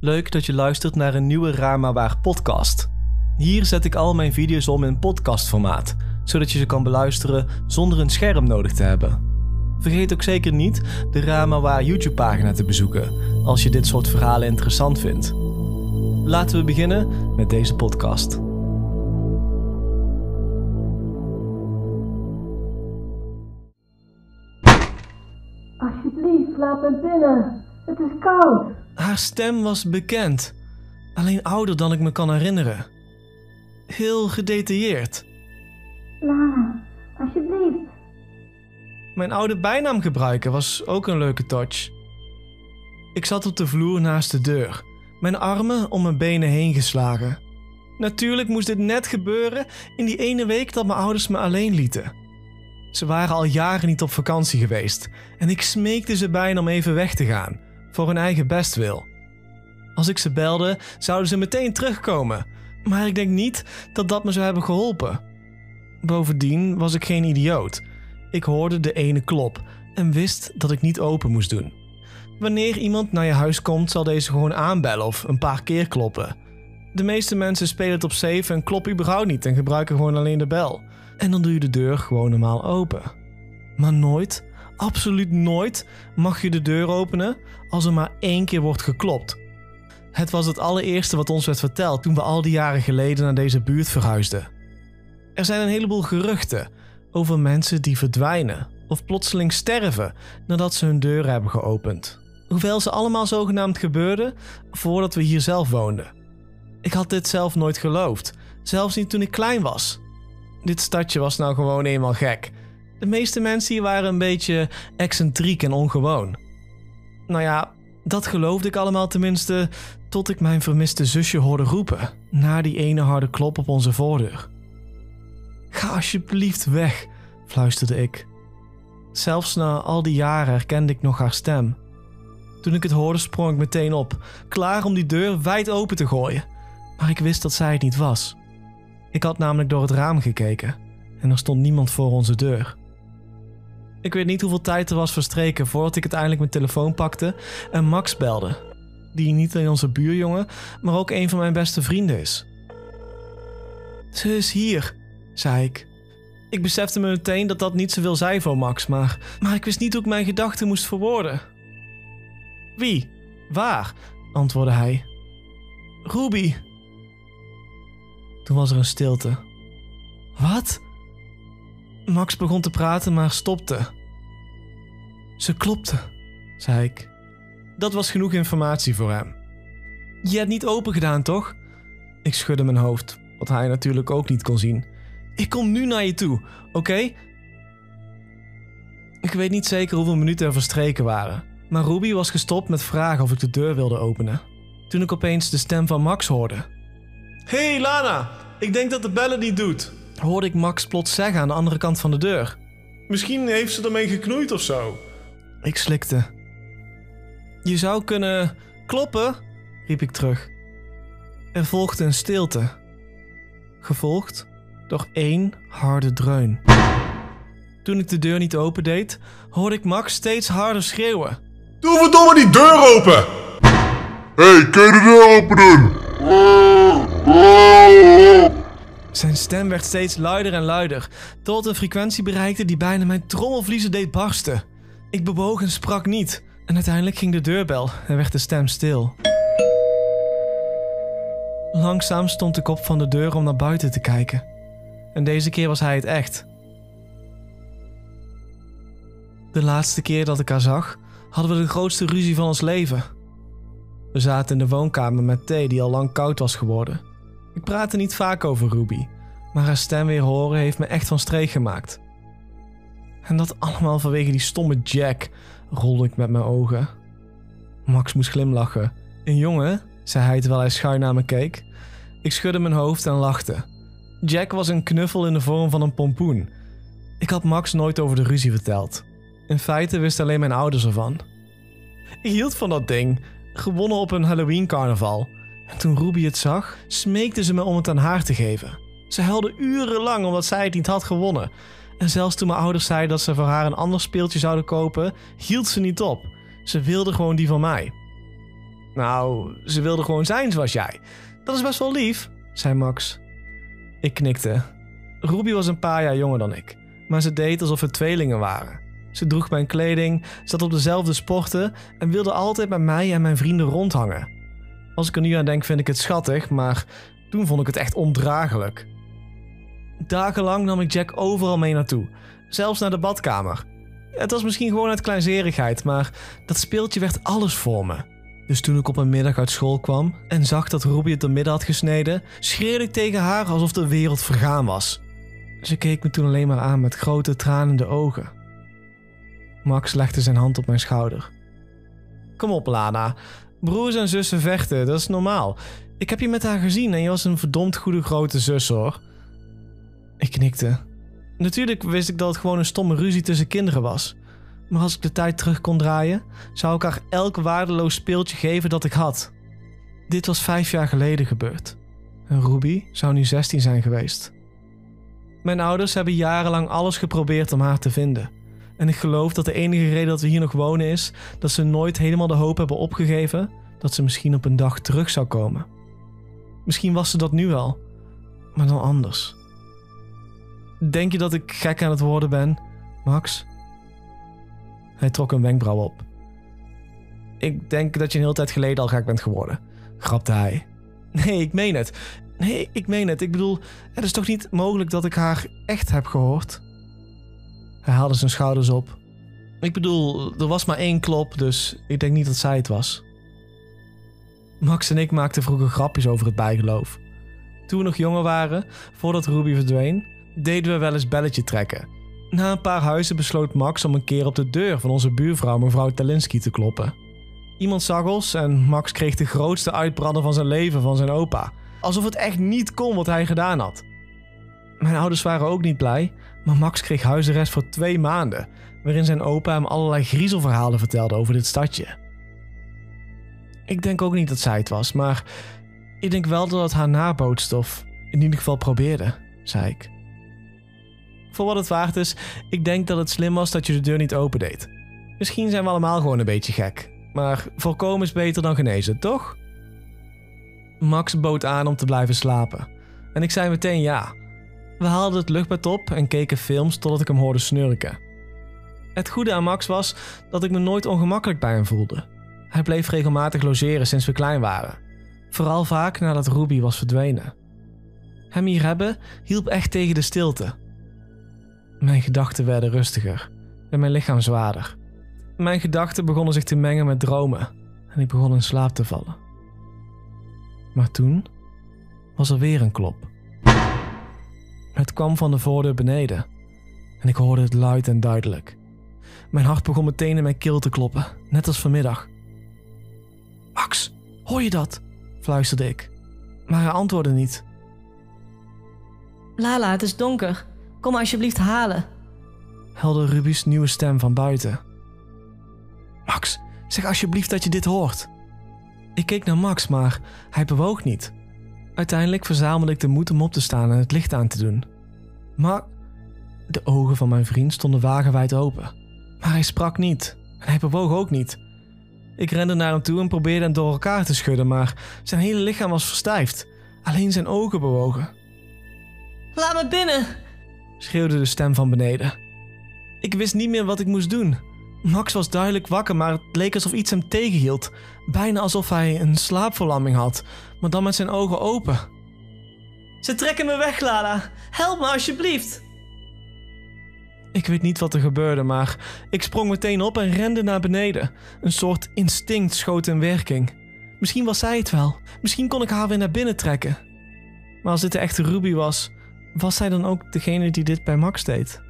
Leuk dat je luistert naar een nieuwe Raar maar Waar podcast. Hier zet ik al mijn video's om in podcastformaat, zodat je ze kan beluisteren zonder een scherm nodig te hebben. Vergeet ook zeker niet de Raar maar Waar YouTube pagina te bezoeken, als je dit soort verhalen interessant vindt. Laten we beginnen met deze podcast. Alsjeblieft, laat me binnen. Het is koud. Haar stem was bekend, alleen ouder dan ik me kan herinneren. Heel gedetailleerd. Lana, alsjeblieft. Mijn oude bijnaam gebruiken was ook een leuke touch. Ik zat op de vloer naast de deur, mijn armen om mijn benen heen geslagen. Natuurlijk moest dit net gebeuren in die ene week dat mijn ouders me alleen lieten. Ze waren al jaren niet op vakantie geweest en ik smeekte ze bijna om even weg te gaan, voor hun eigen bestwil. Als ik ze belde, zouden ze meteen terugkomen, maar ik denk niet dat dat me zou hebben geholpen. Bovendien was ik geen idioot. Ik hoorde de ene klop en wist dat ik niet open moest doen. Wanneer iemand naar je huis komt, zal deze gewoon aanbellen of een paar keer kloppen. De meeste mensen spelen het op safe en kloppen überhaupt niet en gebruiken gewoon alleen de bel. En dan doe je de deur gewoon normaal open. Maar nooit, absoluut nooit, mag je de deur openen als er maar één keer wordt geklopt. Het was het allereerste wat ons werd verteld toen we al die jaren geleden naar deze buurt verhuisden. Er zijn een heleboel geruchten over mensen die verdwijnen of plotseling sterven nadat ze hun deur hebben geopend. Hoewel ze allemaal zogenaamd gebeurden voordat we hier zelf woonden. Ik had dit zelf nooit geloofd, zelfs niet toen ik klein was. Dit stadje was nou gewoon eenmaal gek. De meeste mensen hier waren een beetje excentriek en ongewoon. Nou ja, dat geloofde ik allemaal tenminste, tot ik mijn vermiste zusje hoorde roepen, na die ene harde klop op onze voordeur. Ga alsjeblieft weg, fluisterde ik. Zelfs na al die jaren herkende ik nog haar stem. Toen ik het hoorde, sprong ik meteen op, klaar om die deur wijd open te gooien. Maar ik wist dat zij het niet was. Ik had namelijk door het raam gekeken en er stond niemand voor onze deur. Ik weet niet hoeveel tijd er was verstreken voordat ik uiteindelijk mijn telefoon pakte en Max belde, die niet alleen onze buurjongen, maar ook een van mijn beste vrienden is. Ze is hier, zei ik. Ik besefte me meteen dat dat niet zoveel zei voor Max, maar, maar ik wist niet hoe ik mijn gedachten moest verwoorden. Wie? Waar? antwoordde hij. Ruby. Toen was er een stilte. Wat? Max begon te praten, maar stopte. Ze klopte, zei ik. Dat was genoeg informatie voor hem. Je hebt niet open gedaan, toch? Ik schudde mijn hoofd, wat hij natuurlijk ook niet kon zien. Ik kom nu naar je toe, oké? Ik weet niet zeker hoeveel minuten er verstreken waren, maar Ruby was gestopt met vragen of ik de deur wilde openen. Toen ik opeens de stem van Max hoorde. Hey Lana, ik denk dat de bellen niet doet. Hoorde ik Max plots zeggen aan de andere kant van de deur. Misschien heeft ze ermee geknoeid of zo. Ik slikte. Je zou kunnen kloppen, riep ik terug. Er volgde een stilte, gevolgd door één harde dreun. Toen ik de deur niet opendeed, hoorde ik Max steeds harder schreeuwen. Doe verdomme die deur open! Hé, hey, kun je de deur open doen? Zijn stem werd steeds luider en luider, tot een frequentie bereikte die bijna mijn trommelvliezen deed barsten. Ik bewoog en sprak niet, en uiteindelijk ging de deurbel en werd de stem stil. Langzaam stond ik op van de deur om naar buiten te kijken. En deze keer was hij het echt. De laatste keer dat ik haar zag, hadden we de grootste ruzie van ons leven. We zaten in de woonkamer met thee die al lang koud was geworden. Ik praatte niet vaak over Ruby, maar haar stem weer horen heeft me echt van streek gemaakt. En dat allemaal vanwege die stomme Jack, rolde ik met mijn ogen. Max moest glimlachen. Een jongen, zei hij terwijl hij schuin naar me keek. Ik schudde mijn hoofd en lachte. Jack was een knuffel in de vorm van een pompoen. Ik had Max nooit over de ruzie verteld. In feite wisten alleen mijn ouders ervan. Ik hield van dat ding, gewonnen op een Halloween-carnaval. En toen Ruby het zag, smeekte ze me om het aan haar te geven. Ze huilde urenlang omdat zij het niet had gewonnen. En zelfs toen mijn ouders zeiden dat ze voor haar een ander speeltje zouden kopen, hield ze niet op. Ze wilde gewoon die van mij. Nou, ze wilde gewoon zijn zoals jij. Dat is best wel lief, zei Max. Ik knikte. Ruby was een paar jaar jonger dan ik, maar ze deed alsof we tweelingen waren. Ze droeg mijn kleding, zat op dezelfde sporten en wilde altijd bij mij en mijn vrienden rondhangen. Als ik er nu aan denk, vind ik het schattig, maar toen vond ik het echt ondraaglijk. Dagenlang nam ik Jack overal mee naartoe, zelfs naar de badkamer. Het was misschien gewoon uit kleinzerigheid, maar dat speeltje werd alles voor me. Dus toen ik op een middag uit school kwam en zag dat Ruby het door midden had gesneden, schreeuwde ik tegen haar alsof de wereld vergaan was. Ze keek me toen alleen maar aan met grote tranende ogen. Max legde zijn hand op mijn schouder. Kom op, Lana. Broers en zussen vechten, dat is normaal. Ik heb je met haar gezien en je was een verdomd goede grote zus, hoor. Ik knikte. Natuurlijk wist ik dat het gewoon een stomme ruzie tussen kinderen was. Maar als ik de tijd terug kon draaien, zou ik haar elk waardeloos speeltje geven dat ik had. Dit was vijf jaar geleden gebeurd. En Ruby zou nu 16 zijn geweest. Mijn ouders hebben jarenlang alles geprobeerd om haar te vinden. En ik geloof dat de enige reden dat we hier nog wonen is dat ze nooit helemaal de hoop hebben opgegeven dat ze misschien op een dag terug zou komen. Misschien was ze dat nu al, maar dan anders. Denk je dat ik gek aan het worden ben, Max? Hij trok een wenkbrauw op. Ik denk dat je een hele tijd geleden al gek bent geworden, grapte hij. Nee, ik meen het. Nee, ik meen het. Ik bedoel, het is toch niet mogelijk dat ik haar echt heb gehoord? Hij haalde zijn schouders op. Ik bedoel, er was maar één klop, dus ik denk niet dat zij het was. Max en ik maakten vroeger grapjes over het bijgeloof. Toen we nog jonger waren, voordat Ruby verdween, deden we wel eens belletje trekken. Na een paar huizen besloot Max om een keer op de deur van onze buurvrouw mevrouw Talinski te kloppen. Iemand zag ons en Max kreeg de grootste uitbrander van zijn leven van zijn opa. Alsof het echt niet kon wat hij gedaan had. Mijn ouders waren ook niet blij, maar Max kreeg huisarrest voor twee maanden, waarin zijn opa hem allerlei griezelverhalen vertelde over dit stadje. Ik denk ook niet dat zij het was, maar ik denk wel dat het haar nabootst of in ieder geval probeerde, zei ik. Voor wat het waard is, ik denk dat het slim was dat je de deur niet opendeed. Misschien zijn we allemaal gewoon een beetje gek, maar voorkomen is beter dan genezen, toch? Max bood aan om te blijven slapen. En ik zei meteen ja. We haalden het luchtbed op en keken films totdat ik hem hoorde snurken. Het goede aan Max was dat ik me nooit ongemakkelijk bij hem voelde. Hij bleef regelmatig logeren sinds we klein waren. Vooral vaak nadat Ruby was verdwenen. Hem hier hebben hielp echt tegen de stilte. Mijn gedachten werden rustiger en mijn lichaam zwaarder. Mijn gedachten begonnen zich te mengen met dromen en ik begon in slaap te vallen. Maar toen was er weer een klop. Het kwam van de voordeur beneden en ik hoorde het luid en duidelijk. Mijn hart begon meteen in mijn keel te kloppen, net als vanmiddag. Max, hoor je dat? fluisterde ik. Maar hij antwoordde niet. Lala, het is donker. Kom alsjeblieft halen. Helde Ruby's nieuwe stem van buiten. Max, zeg alsjeblieft dat je dit hoort. Ik keek naar Max, maar hij bewoog niet. Uiteindelijk verzamelde ik de moed om op te staan en het licht aan te doen. Maar de ogen van mijn vriend stonden wagenwijd open. Maar hij sprak niet en hij bewoog ook niet. Ik rende naar hem toe en probeerde hem door elkaar te schudden, maar zijn hele lichaam was verstijfd. Alleen zijn ogen bewogen. Laat me binnen! Schreeuwde de stem van beneden. Ik wist niet meer wat ik moest doen. Max was duidelijk wakker, maar het leek alsof iets hem tegenhield. Bijna alsof hij een slaapverlamming had, maar dan met zijn ogen open. Ze trekken me weg, Lala. Help me alsjeblieft. Ik weet niet wat er gebeurde, maar ik sprong meteen op en rende naar beneden. Een soort instinct schoot in werking. Misschien was zij het wel. Misschien kon ik haar weer naar binnen trekken. Maar als dit de echte Ruby was, was zij dan ook degene die dit bij Max deed?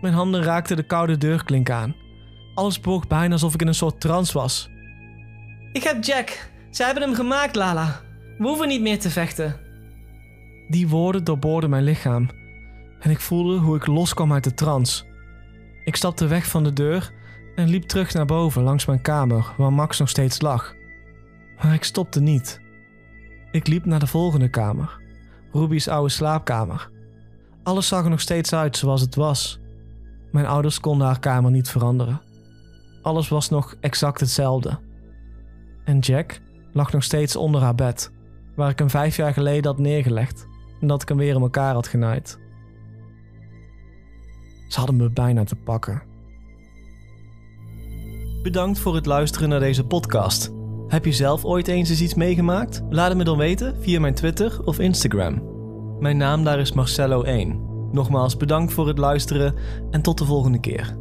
Mijn handen raakten de koude deurklink aan. Alles boog bijna alsof ik in een soort trance was. Ik heb Jack. Ze hebben hem gemaakt, Lala. We hoeven niet meer te vechten. Die woorden doorboorden mijn lichaam en ik voelde hoe ik loskwam uit de trance. Ik stapte weg van de deur en liep terug naar boven langs mijn kamer waar Max nog steeds lag. Maar ik stopte niet. Ik liep naar de volgende kamer, Ruby's oude slaapkamer. Alles zag er nog steeds uit zoals het was. Mijn ouders konden haar kamer niet veranderen. Alles was nog exact hetzelfde. En Jack lag nog steeds onder haar bed, waar ik hem vijf jaar geleden had neergelegd en dat ik hem weer in elkaar had genaaid. Ze hadden me bijna te pakken. Bedankt voor het luisteren naar deze podcast. Heb je zelf ooit eens eens iets meegemaakt? Laat het me dan weten via mijn Twitter of Instagram. Mijn naam daar is Marcello1. Nogmaals bedankt voor het luisteren en tot de volgende keer.